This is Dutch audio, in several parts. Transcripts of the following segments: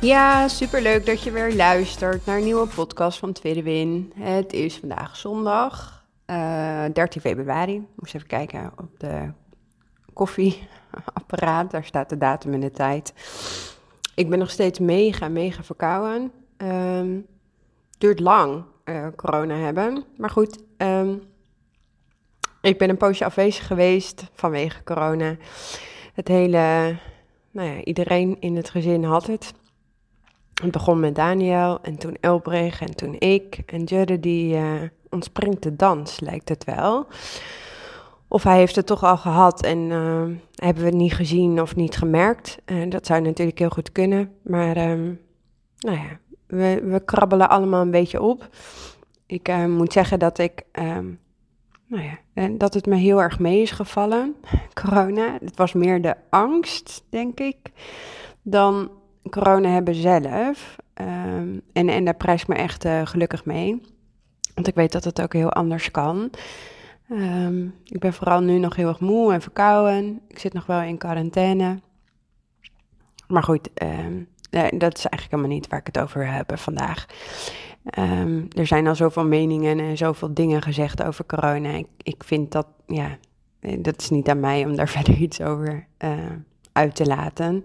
Ja, super leuk dat je weer luistert naar een nieuwe podcast van Tweede Win. Het is vandaag zondag, uh, eh, 13 februari. Moest even kijken op de koffieapparaat. Daar staat de datum en de tijd. Ik ben nog steeds mega, mega verkouden. Um, duurt lang, uh, corona hebben. Maar goed, um, ik ben een poosje afwezig geweest vanwege corona. Het hele, nou ja, iedereen in het gezin had het. Het begon met Daniel en toen Elbrecht en toen ik. En Judde die uh, ontspringt de dans, lijkt het wel. Of hij heeft het toch al gehad en uh, hebben we het niet gezien of niet gemerkt. Uh, dat zou natuurlijk heel goed kunnen. Maar um, nou ja, we, we krabbelen allemaal een beetje op. Ik moet zeggen dat ik, um, nou ja, dat het me heel erg mee is gevallen, corona. Het was meer de angst, denk ik, dan corona hebben zelf. Um, en, en daar prijs ik me echt uh, gelukkig mee. Want ik weet dat het ook heel anders kan. Um, ik ben vooral nu nog heel erg moe en verkouden. Ik zit nog wel in quarantaine. Maar goed, um, dat is eigenlijk helemaal niet waar ik het over heb vandaag. Er zijn al zoveel meningen en zoveel dingen gezegd over corona. Ik, ik vind dat, ja, dat is niet aan mij om daar verder iets over uh, uit te laten.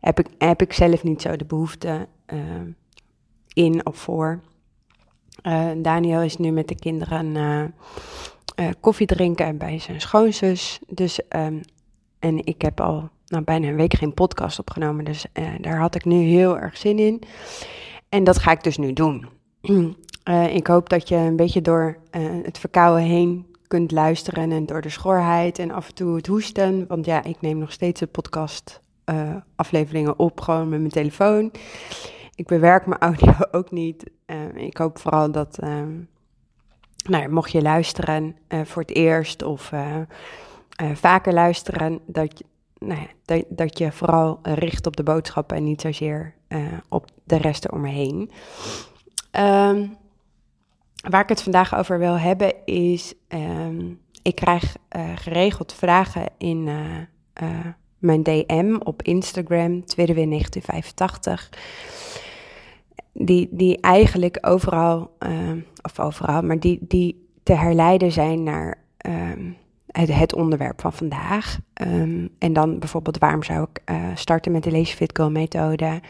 Heb ik, heb ik zelf niet zo de behoefte uh, in of voor. Uh, Daniel is nu met de kinderen koffie drinken bij zijn schoonzus. Dus, um, en ik heb al nou, bijna een week geen podcast opgenomen. Dus daar had ik nu heel erg zin in. En dat ga ik dus nu doen. Ik hoop dat je een beetje door het verkouden heen kunt luisteren en door de schorheid en af en toe het hoesten. Want ja, ik neem nog steeds de podcast afleveringen op gewoon met mijn telefoon. Ik bewerk mijn audio ook niet. ik hoop vooral dat, nou ja, mocht je luisteren voor het eerst of vaker luisteren, dat, nou ja, dat, dat je vooral richt op de boodschappen en niet zozeer op de rest eromheen. Um, waar ik het vandaag over wil hebben is, um, ik krijg uh, geregeld vragen in uh, mijn DM op Instagram, tweede weer 1985. Die, die eigenlijk overal, of overal, maar die, die te herleiden zijn naar um, het, het onderwerp van vandaag. En dan bijvoorbeeld, waarom zou ik starten met de Lazy Fit Girl methode?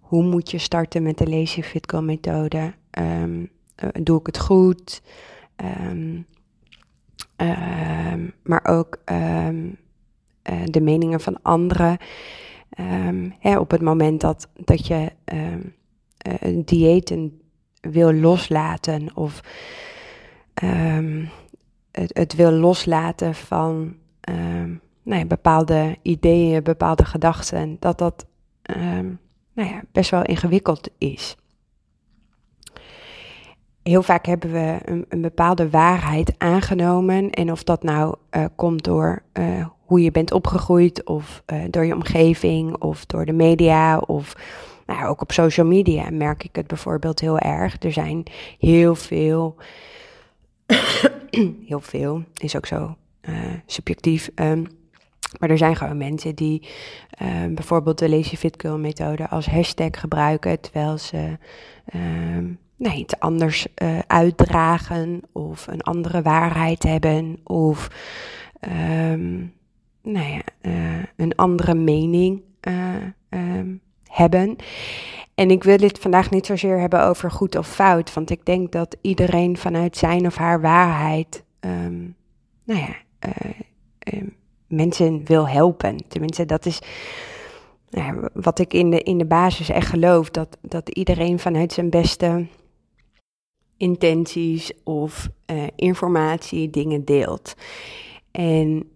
Hoe moet je starten met de Lazy Fit Girl methode? Uh, doe ik het goed? Um, maar ook uh, de meningen van anderen. Hè, op het moment dat, dat je een diëten wil loslaten of het, het wil loslaten van nou ja, bepaalde ideeën, bepaalde gedachten, dat dat nou ja, best wel ingewikkeld is. Heel vaak hebben we een, bepaalde waarheid aangenomen. En of dat nou uh, komt door uh, hoe je bent opgegroeid, of uh, door je omgeving, of door de media, of nou ook op social media merk ik het bijvoorbeeld heel erg. Er zijn heel veel heel veel, is ook zo subjectief. Um, maar er zijn gewoon mensen die bijvoorbeeld de Lazy Fit Girl methode als hashtag gebruiken, terwijl ze uh, iets anders uh, uitdragen of een andere waarheid hebben of um, nou ja, een andere mening um, hebben. En ik wil het vandaag niet zozeer hebben over goed of fout, want ik denk dat iedereen vanuit zijn of haar waarheid, um, nou ja, mensen wil helpen. Tenminste, dat is nou ja, wat ik in de, in de basis echt geloof, dat, dat iedereen vanuit zijn beste intenties of uh, informatie dingen deelt. En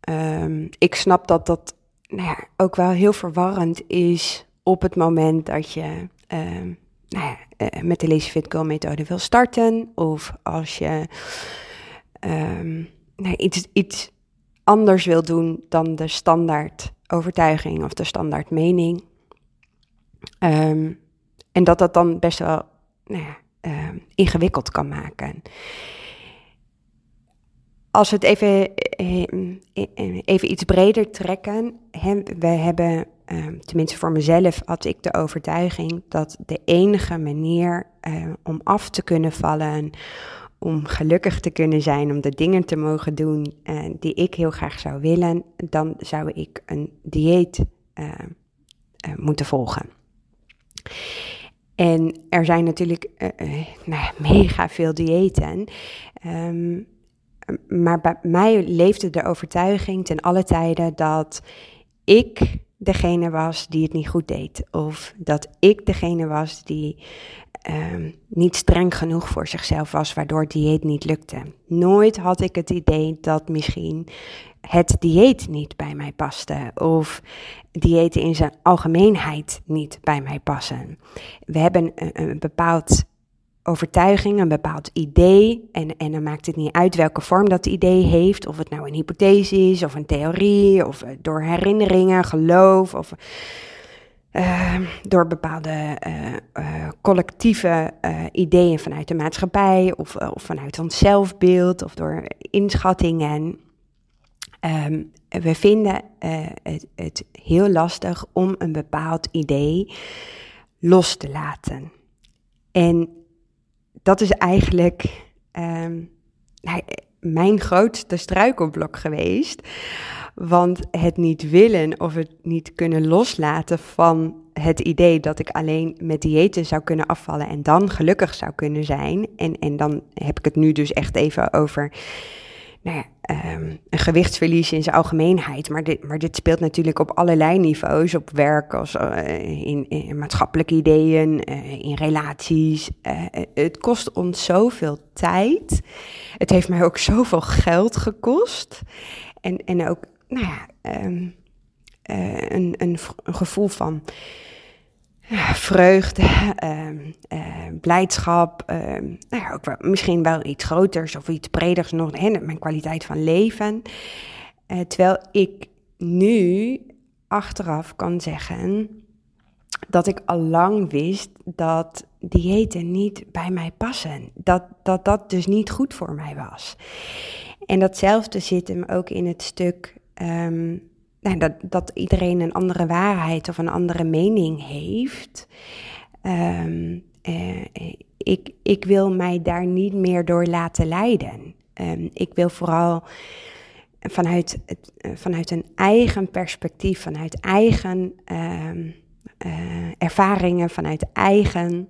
ehm, ik snap dat dat nou ja, ook wel heel verwarrend is op het moment dat je ehm, nou ja, eh, met de Lazy Fit Girl methode wil starten. Of als je um, nou, iets, iets anders wil doen dan de standaard overtuiging of de standaard mening. en dat dat dan best wel nou ja, ingewikkeld kan maken als we het even, eh, eh, even iets breder trekken, we hebben, ehm, tenminste voor mezelf had ik de overtuiging dat de enige manier eh, om af te kunnen vallen, om gelukkig te kunnen zijn, om de dingen te mogen doen die ik heel graag zou willen, dan zou ik een dieet moeten volgen. En er zijn natuurlijk nou, mega veel diëten. Um, maar bij mij leefde de overtuiging ten alle tijden dat ik degene was die het niet goed deed. Of dat ik degene was die um, niet streng genoeg voor zichzelf was, waardoor het dieet niet lukte. Nooit had ik het idee dat misschien het dieet niet bij mij paste. Of diëten in zijn algemeenheid niet bij mij passen. We hebben een, bepaald overtuiging, een bepaald idee. En, en dan maakt het niet uit welke vorm dat idee heeft. Of het nou een hypothese is, of een theorie, of eh, door herinneringen, geloof, of uh, door bepaalde uh, collectieve ideeën vanuit de maatschappij, of, of vanuit ons zelfbeeld, of door inschattingen. Um, we vinden het, het heel lastig om een bepaald idee los te laten. En dat is eigenlijk um, mijn grootste struikelblok geweest. Want het niet willen of het niet kunnen loslaten van het idee dat ik alleen met diëten zou kunnen afvallen en dan gelukkig zou kunnen zijn. En, en dan heb ik het nu dus echt even over nou ja, um, een gewichtsverlies in zijn algemeenheid. Maar dit, maar dit speelt natuurlijk op allerlei niveaus. Op werk, als, uh, in, maatschappelijke ideeën, uh, in relaties. Uh, het kost ons zoveel tijd. Het heeft mij ook zoveel geld gekost. En, en ook, nou ja, een, een, een gevoel van vreugde, ehm, eh, blijdschap, ehm, nou ja, ook wel, misschien wel iets groters of iets breders nog, hè, mijn kwaliteit van leven. Uh, terwijl ik nu achteraf kan zeggen dat ik al lang wist dat diëten niet bij mij passen. Dat, dat dat dus niet goed voor mij was. En datzelfde zit hem ook in het stuk nou, dat, dat iedereen een andere waarheid of een andere mening heeft. Um, ik, ik wil mij daar niet meer door laten leiden. Um, ik wil vooral vanuit, eh, vanuit een eigen perspectief, vanuit eigen um, uh, ervaringen, vanuit eigen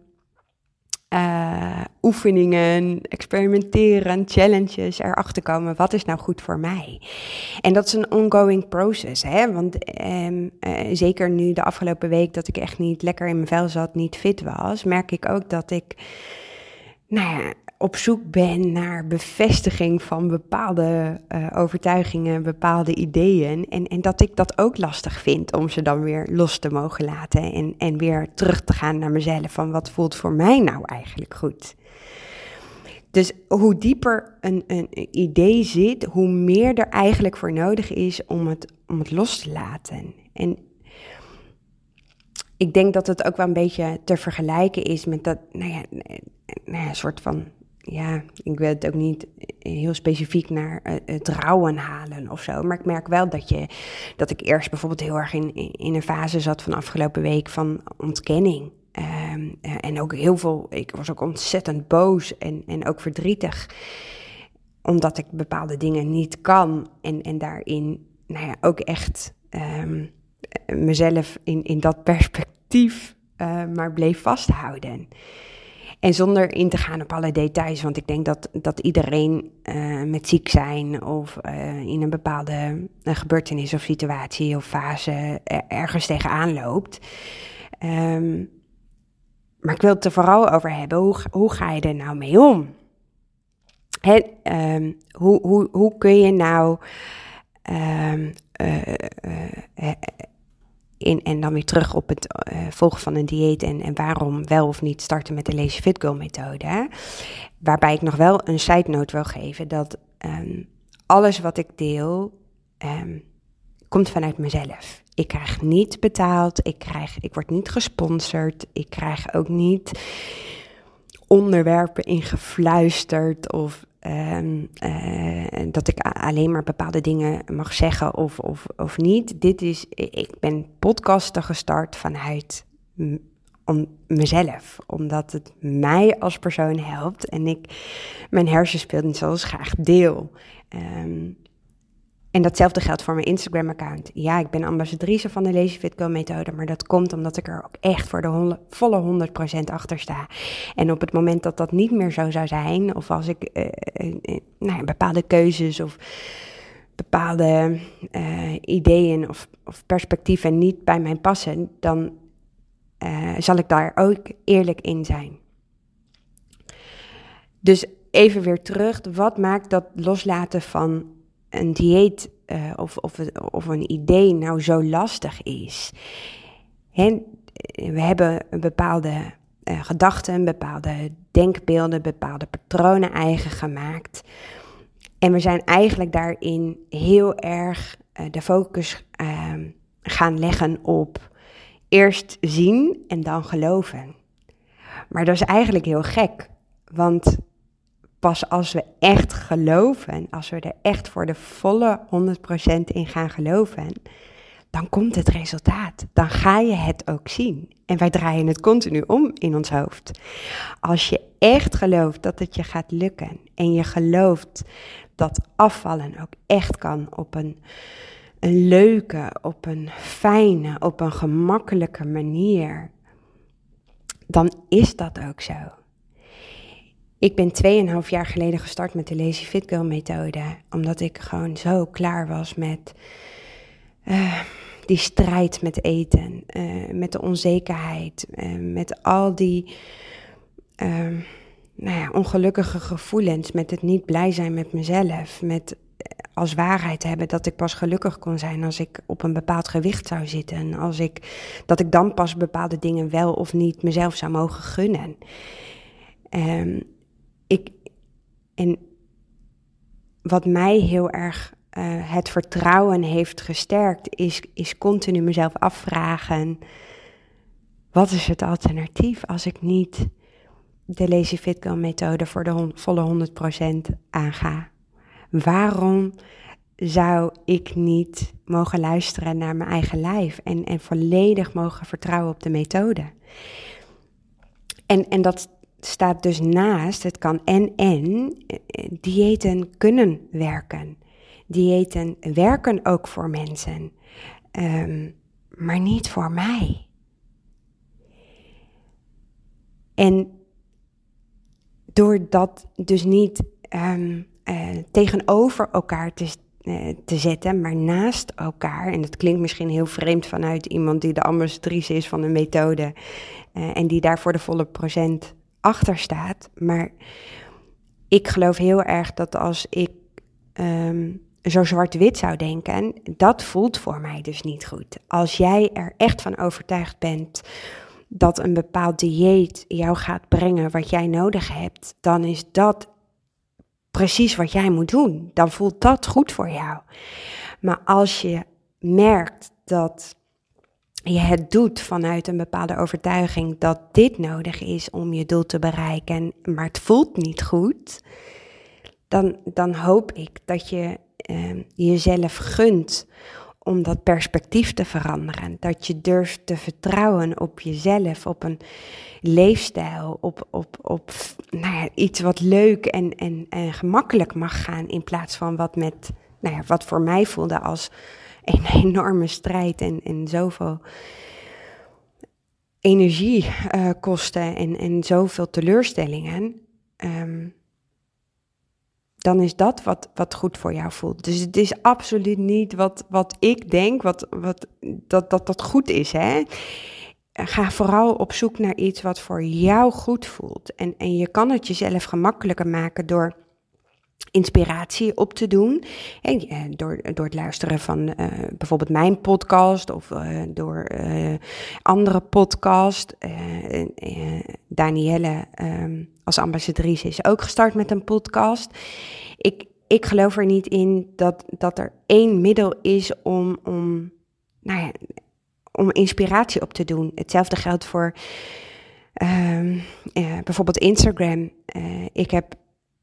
uh, oefeningen, experimenteren, challenges, erachter komen wat is nou goed voor mij. En dat is een ongoing process, hè? want um, uh, zeker nu de afgelopen week dat ik echt niet lekker in mijn vel zat, niet fit was, merk ik ook dat ik, nou ja, op zoek ben naar bevestiging van bepaalde uh, overtuigingen, bepaalde ideeën. En, en dat ik dat ook lastig vind om ze dan weer los te mogen laten. En, en weer terug te gaan naar mezelf van wat voelt voor mij nou eigenlijk goed. Dus hoe dieper een, een idee zit, hoe meer er eigenlijk voor nodig is om het, om het los te laten. En ik denk dat het ook wel een beetje te vergelijken is met dat, nou ja, nou ja, soort van ja, ik wil het ook niet heel specifiek naar uh, het rouwen halen of zo. Maar ik merk wel dat, je, dat ik eerst bijvoorbeeld heel erg in, in een fase zat van afgelopen week van ontkenning. Ehm, eh, en ook heel veel, ik was ook ontzettend boos en, en ook verdrietig. Omdat ik bepaalde dingen niet kan. En, en daarin, nou ja, ook echt um, mezelf in, in dat perspectief uh, maar bleef vasthouden. En zonder in te gaan op alle details, want ik denk dat, dat iedereen uh, met ziek zijn of uh, in een bepaalde uh, gebeurtenis of situatie of fase ergens tegenaan loopt. Um, maar ik wil het er vooral over hebben, hoe, ga je er nou mee om? He, um, hoe, hoe, hoe kun je nou Ehm, en dan weer terug op het volgen van een dieet en, en waarom wel of niet starten met de Lazy Fit Girl methode. Waarbij ik nog wel een side note wil geven dat ehm, alles wat ik deel um, komt vanuit mezelf. Ik krijg niet betaald, ik, krijg, ik word niet gesponsord, ik krijg ook niet onderwerpen ingefluisterd of um, uh, dat ik alleen maar bepaalde dingen mag zeggen of, of, of niet. Dit is, ik ben podcasten gestart vanuit om mezelf, omdat het mij als persoon helpt en ik mijn hersenspeelden zoals graag deel. Um, en datzelfde geldt voor mijn Instagram-account. Ja, ik ben ambassadrice van de Lazy Fit Go methode, maar dat komt omdat ik er ook echt voor de volle 100% achter sta. En op het moment dat dat niet meer zo zou zijn, of als ik uh, uh, nou ja, bepaalde keuzes of bepaalde ideeën of, of, perspectieven niet bij mij passen, dan zal ik daar ook eerlijk in zijn. Dus even weer terug, wat maakt dat loslaten van een dieet uh, of, of, of een idee nou zo lastig is. we hebben een bepaalde uh, gedachten, bepaalde denkbeelden, bepaalde patronen eigen gemaakt. En we zijn eigenlijk daarin heel erg uh, de focus ehm, gaan leggen op eerst zien en dan geloven. Maar dat is eigenlijk heel gek, want pas als we echt geloven, als we er echt voor de volle 100% in gaan geloven, dan komt het resultaat. Dan ga je het ook zien. En wij draaien het continu om in ons hoofd. Als je echt gelooft dat het je gaat lukken en je gelooft dat afvallen ook echt kan op een, een leuke, op een fijne, op een gemakkelijke manier, dan is dat ook zo. Ik ben 2,5 jaar geleden gestart met de Lazy Fit Girl methode. Omdat ik gewoon zo klaar was met uh, die strijd met eten. Uh, met de onzekerheid. Uh, met al die nou ja, ongelukkige gevoelens. Met het niet blij zijn met mezelf. Met als waarheid hebben dat ik pas gelukkig kon zijn als ik op een bepaald gewicht zou zitten. En als ik, dat ik dan pas bepaalde dingen wel of niet mezelf zou mogen gunnen. Um, en wat mij heel erg uh, het vertrouwen heeft gesterkt, is, is continu mezelf afvragen: wat is het alternatief als ik niet de Lazy Fit Girl methode voor de volle 100% aanga? Waarom zou ik niet mogen luisteren naar mijn eigen lijf en, en volledig mogen vertrouwen op de methode? En, en dat, staat dus naast, het kan en en, diëten kunnen werken. Diëten werken ook voor mensen, um, maar niet voor mij. En door dat dus niet um, uh, tegenover elkaar te, uh, te zetten, maar naast elkaar, en dat klinkt misschien heel vreemd vanuit iemand die de ambassadrice is van een methode en die daar voor de volle procent achter staat. Maar ik geloof heel erg dat als ik um, zo zwart-wit zou denken, dat voelt voor mij dus niet goed. Als jij er echt van overtuigd bent dat een bepaald dieet jou gaat brengen wat jij nodig hebt, dan is dat precies wat jij moet doen. Dan voelt dat goed voor jou. Maar als je merkt dat je het doet vanuit een bepaalde overtuiging dat dit nodig is om je doel te bereiken, maar het voelt niet goed, dan, dan hoop ik dat je uh, jezelf gunt om dat perspectief te veranderen. Dat je durft te vertrouwen op jezelf, op een leefstijl, op, op, op nou ja, iets wat leuk en, en, en gemakkelijk mag gaan, in plaats van wat, met, nou ja, wat voor mij voelde als een enorme strijd en, en zoveel energie uh, kosten en, en zoveel teleurstellingen, um, dan is dat wat, wat goed voor jou voelt. Dus het is absoluut niet wat, wat ik denk, wat, wat, dat, dat dat goed is. Hè? Ga vooral op zoek naar iets wat voor jou goed voelt. En, en je kan het jezelf gemakkelijker maken door inspiratie op te doen. En, eh, door, door het luisteren van uh, bijvoorbeeld mijn podcast of uh, door andere podcast. Danielle um, als ambassadrice is ook gestart met een podcast. Ik, ik geloof er niet in dat, dat er één middel is om, om, nou ja, om inspiratie op te doen. Hetzelfde geldt voor um, bijvoorbeeld Instagram. ik heb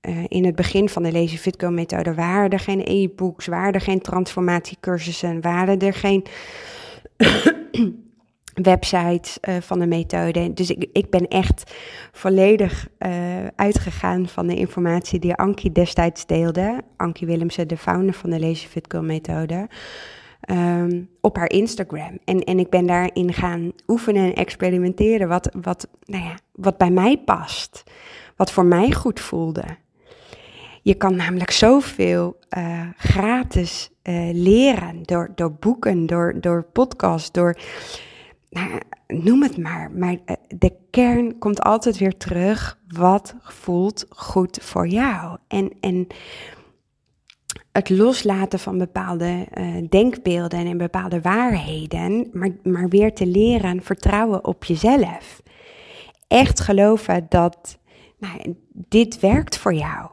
uh, in het begin van de Lazy Fit Girl methode waren er geen e-books, waren er geen transformatiecursussen, waren er geen websites uh, van de methode. Dus ik, ik ben echt volledig uh, uitgegaan van de informatie die Ankie destijds deelde. Ankie Willemsen, de founder van de Lazy Fit Girl methode. Um, op haar Instagram. En, en ik ben daarin gaan oefenen en experimenteren wat, wat, nou ja, wat bij mij past. Wat voor mij goed voelde. Je kan namelijk zoveel uh, gratis uh, leren door, door boeken, door, door podcasts, door. Nou, noem het maar. Maar uh, de kern komt altijd weer terug. Wat voelt goed voor jou? En, en het loslaten van bepaalde denkbeelden en bepaalde waarheden, maar, maar weer te leren vertrouwen op jezelf. Echt geloven dat nou, dit werkt voor jou.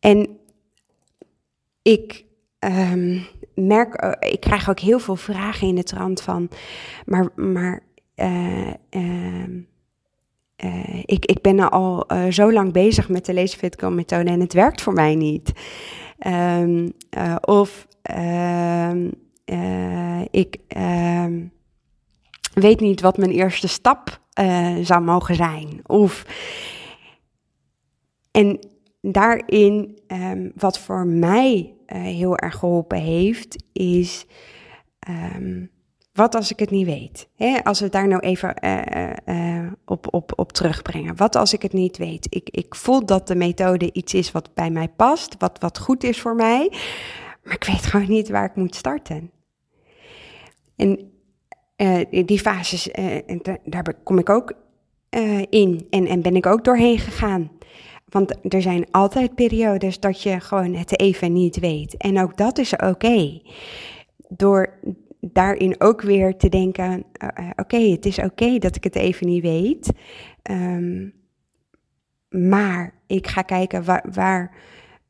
En ik um, merk, eh, ik krijg ook heel veel vragen in de trant van, maar, maar uh, uh, ik, ik ben al zo lang bezig met de Lazy methode en het werkt voor mij niet. Um, of ehm, ik weet niet wat mijn eerste stap zou mogen zijn. Of, en daarin, um, wat voor mij uh, heel erg geholpen heeft, is um, wat als ik het niet weet? Als we het daar nou even uh, uh, op, op, op terugbrengen. Wat als ik het niet weet? Ik, ik voel dat de methode iets is wat bij mij past, wat, wat goed is voor mij, maar ik weet gewoon niet waar ik moet starten. En die fases, daar kom ik ook in en, en ben ik ook doorheen gegaan. Want er zijn altijd periodes dat je gewoon het even niet weet. En ook dat is oké. Door daarin ook weer te denken: uh, oké, het is oké dat ik het even niet weet. Um, maar ik ga kijken waar. waar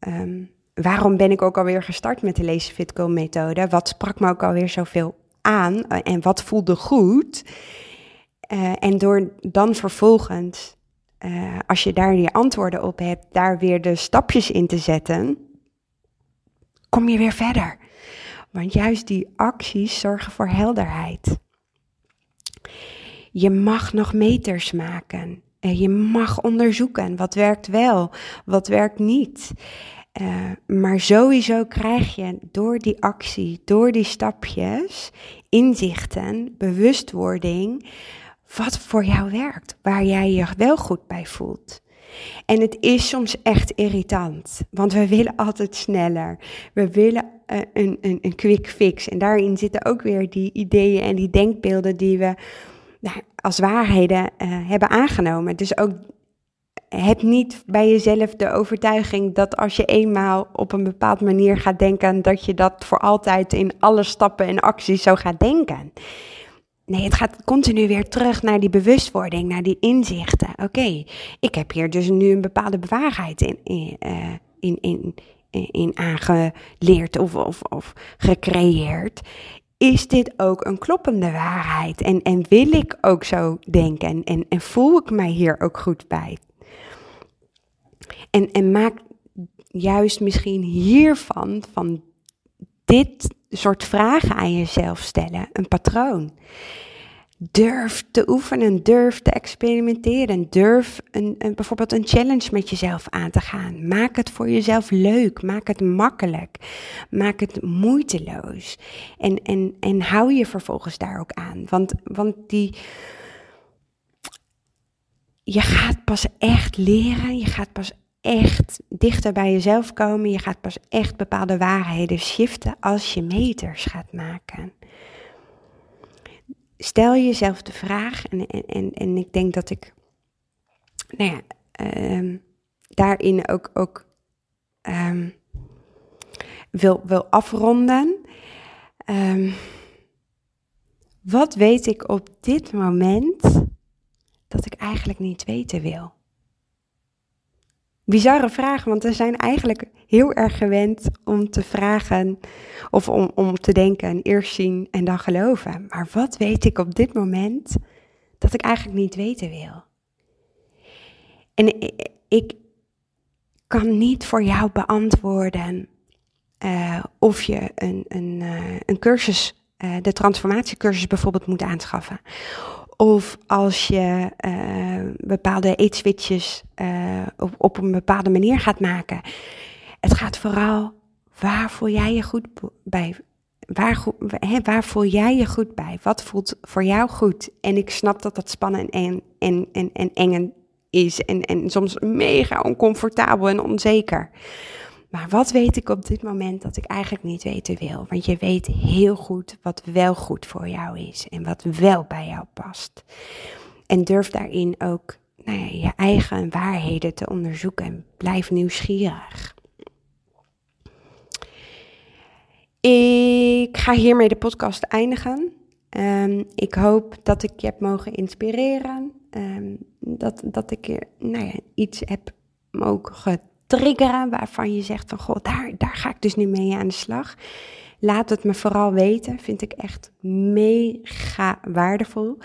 um, waarom ben ik ook alweer gestart met de Lazy Fit Go methode? Wat sprak me ook alweer zoveel aan en wat voelde goed? En door dan vervolgens uh, als je daar die antwoorden op hebt, daar weer de stapjes in te zetten, kom je weer verder. Want juist die acties zorgen voor helderheid. Je mag nog meters maken. Uh, je mag onderzoeken wat werkt wel, wat werkt niet. Uh, maar sowieso krijg je door die actie, door die stapjes, inzichten, bewustwording, wat voor jou werkt, waar jij je wel goed bij voelt. En het is soms echt irritant, want we willen altijd sneller. We willen uh, een, een, een quick fix. En daarin zitten ook weer die ideeën en die denkbeelden die we nou, als waarheden uh, hebben aangenomen. Dus ook heb niet bij jezelf de overtuiging dat als je eenmaal op een bepaald manier gaat denken, dat je dat voor altijd in alle stappen en acties zo gaat denken. Nee, het gaat continu weer terug naar die bewustwording, naar die inzichten. Oké, ik heb hier dus nu een bepaalde bewaarheid in, in, uh, in, in, in aangeleerd of, of, of gecreëerd. Is dit ook een kloppende waarheid? En, en wil ik ook zo denken? En, en voel ik mij hier ook goed bij? En, en maak juist misschien hiervan, van dit soort vragen aan jezelf stellen, een patroon. Durf te oefenen, durf te experimenteren, durf een, een, bijvoorbeeld een challenge met jezelf aan te gaan. Maak het voor jezelf leuk, maak het makkelijk, maak het moeiteloos. En, en, en hou je vervolgens daar ook aan. Want, want die, je gaat pas echt leren, je gaat pas echt dichter bij jezelf komen. Je gaat pas echt bepaalde waarheden shiften als je meters gaat maken. Stel jezelf de vraag, en, en, en ik denk dat ik nou ja, uh, daarin ook, ook ehm, wil, wil afronden. Um, wat weet ik op dit moment dat ik eigenlijk niet weten wil? Bizarre vraag, want we zijn eigenlijk heel erg gewend om te vragen of om, om te denken, eerst zien en dan geloven. Maar wat weet ik op dit moment dat ik eigenlijk niet weten wil? En ik, kan niet voor jou beantwoorden uh, of je een, een, uh, een cursus uh, de transformatiecursus bijvoorbeeld moet aanschaffen. Of als je uh, bepaalde eetswitches uh, op, op een bepaalde manier gaat maken. Het gaat vooral, waar voel jij je goed bij? Waar, he, waar voel jij je goed bij? Wat voelt voor jou goed? En ik snap dat dat spannend en, en, en, en eng is. En, en soms mega oncomfortabel en onzeker. Maar wat weet ik op dit moment dat ik eigenlijk niet weten wil? Want je weet heel goed wat wel goed voor jou is en wat wel bij jou past. En durf daarin ook nou ja, je eigen waarheden te onderzoeken en blijf nieuwsgierig. Ik ga hiermee de podcast eindigen. Um, ik hoop dat ik je heb mogen inspireren. Um, dat, dat ik je nou ja, iets heb mogen triggeren waarvan je zegt van goh, daar, daar ga ik dus nu mee aan de slag. Laat het me vooral weten, vind ik echt mega waardevol.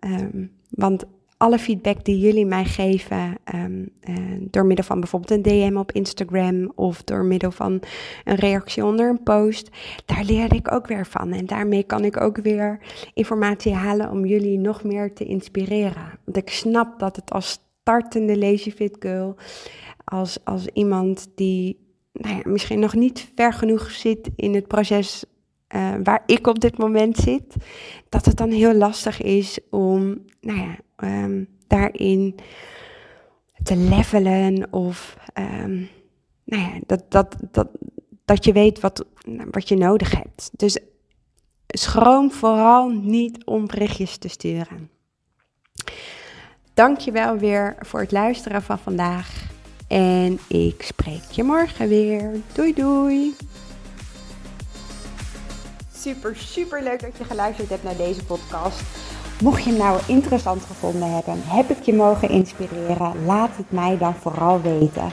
Um, want alle feedback die jullie mij geven, um, door middel van bijvoorbeeld een DM op Instagram of door middel van een reactie onder een post, daar leer ik ook weer van. En daarmee kan ik ook weer informatie halen om jullie nog meer te inspireren. Want ik snap dat het als startende Lazy Fit Girl als, als iemand die nou ja, misschien nog niet ver genoeg zit in het proces uh, waar ik op dit moment zit, dat het dan heel lastig is om nou ja, um, daarin te levelen of um, nou ja, dat, dat, dat, dat je weet wat, wat je nodig hebt. Dus schroom vooral niet om berichtjes te sturen. Dank je wel weer voor het luisteren van vandaag. En ik spreek je morgen weer. Doei doei. Super, super leuk dat je geluisterd hebt naar deze podcast. Mocht je hem nou interessant gevonden hebben, heb ik je mogen inspireren, laat het mij dan vooral weten.